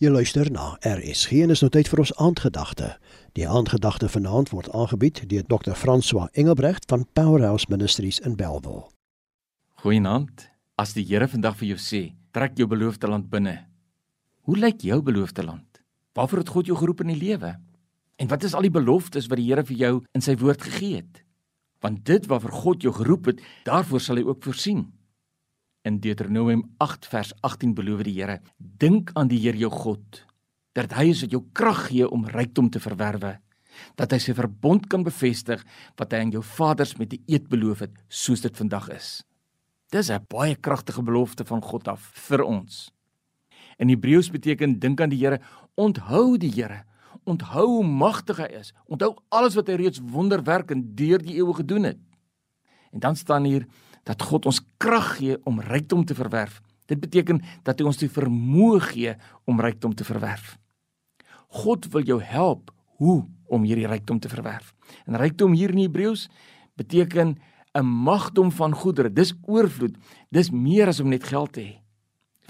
Jy luister na RSG en is nou tyd vir ons aandgedagte. Die aandgedagte vanaand word aangebied deur Dr. François Engelbrecht van Powerhouse Ministries in Bellville. Goeienaand. As die Here vandag vir jou sê, trek jou beloofde land binne. Hoe lyk jou beloofde land? Waarvoor het God jou geroep in die lewe? En wat is al die beloftes wat die Here vir jou in sy woord gegee het? Want dit waarvoor God jou geroep het, daarvoor sal hy ook voorsien. In Deuteronomium 8 vers 18 beloof die Here: Dink aan die Here jou God, dat hy is wat jou krag gee om rykdom te verwerwe, dat hy sy verbond kan bevestig wat hy aan jou vaders met 'n eed beloof het, soos dit vandag is. Dis 'n baie kragtige belofte van God af vir ons. In Hebreëus beteken dink aan die Here, onthou die Here, onthou hoe magtig hy is, onthou alles wat hy reeds wonderwerk en deur die eeue gedoen het. En dan staan hier dat God ons krag gee om rykdom te verwerf. Dit beteken dat hy ons die vermoë gee om rykdom te verwerf. God wil jou help hoe om hierdie rykdom te verwerf. En rykdom hier in Hebreëus beteken 'n magdom van goedere. Dis oorvloed. Dis meer as om net geld te hê.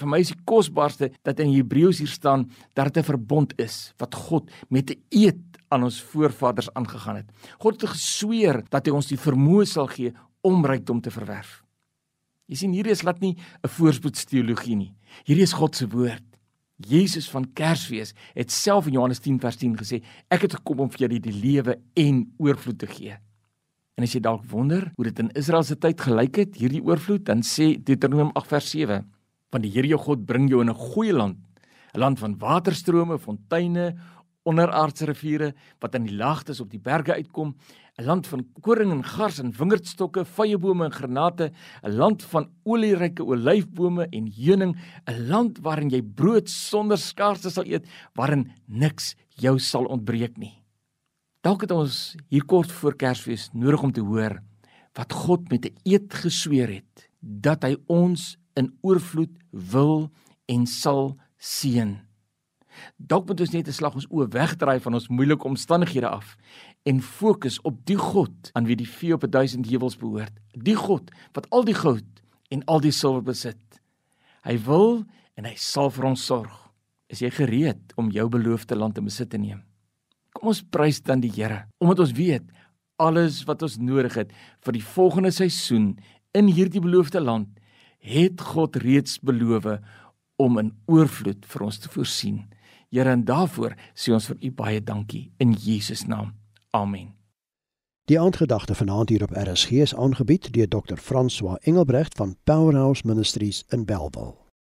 Vir my is die kosbaarste dat in Hebreëus hier staan dat dit 'n verbond is wat God met 'n eed aan ons voorvaders aangegaan het. God het gesweer dat hy ons die vermoë sal gee om rykdom te verwerf. Jy sien hierdie is laat nie 'n voorspoedsteologie nie. Hierdie is God se woord. Jesus van Kersfees het self in Johannes 10 vers 10 gesê, ek het gekom om vir julle die lewe en oorvloed te gee. En as jy dalk wonder hoe dit in Israel se tyd gelyk het, hierdie oorvloed, dan sê Deuteronomium 8 vers 7, want die Here jou God bring jou in 'n goeie land, 'n land van waterstrome, fonteine, onderaardse riviere wat aan die laagtes op die berge uitkom, 'n land van koring en gars en wingerdstokke, vyebome en granate, 'n land van olieryke olyfbome en heuning, 'n land waarin jy brood sonder skaarste sal eet, waarin niks jou sal ontbreek nie. Dalk het ons hier kort voor Kersfees nodig om te hoor wat God met 'n eed gesweer het dat hy ons in oorvloed wil en sal seën. Dalk moet ons net 'n slag ons oë wegdraai van ons moeilike omstandighede af en fokus op die God aan wie die vee op 1000 heuwels behoort. Die God wat al die goud en al die silwer besit. Hy wil en hy sal vir ons sorg. Is jy gereed om jou beloofde land in besit te neem? Kom ons prys dan die Here omdat ons weet alles wat ons nodig het vir die volgende seisoen in hierdie beloofde land het God reeds beloof om in oorvloed vir ons te voorsien. Here en daarvoor sê ons vir u baie dankie in Jesus naam. Amen. Die aandgedagte vanaand hier op RSG is aangebied deur Dr. François Engelbrecht van Powerhouse Ministries in Bellville.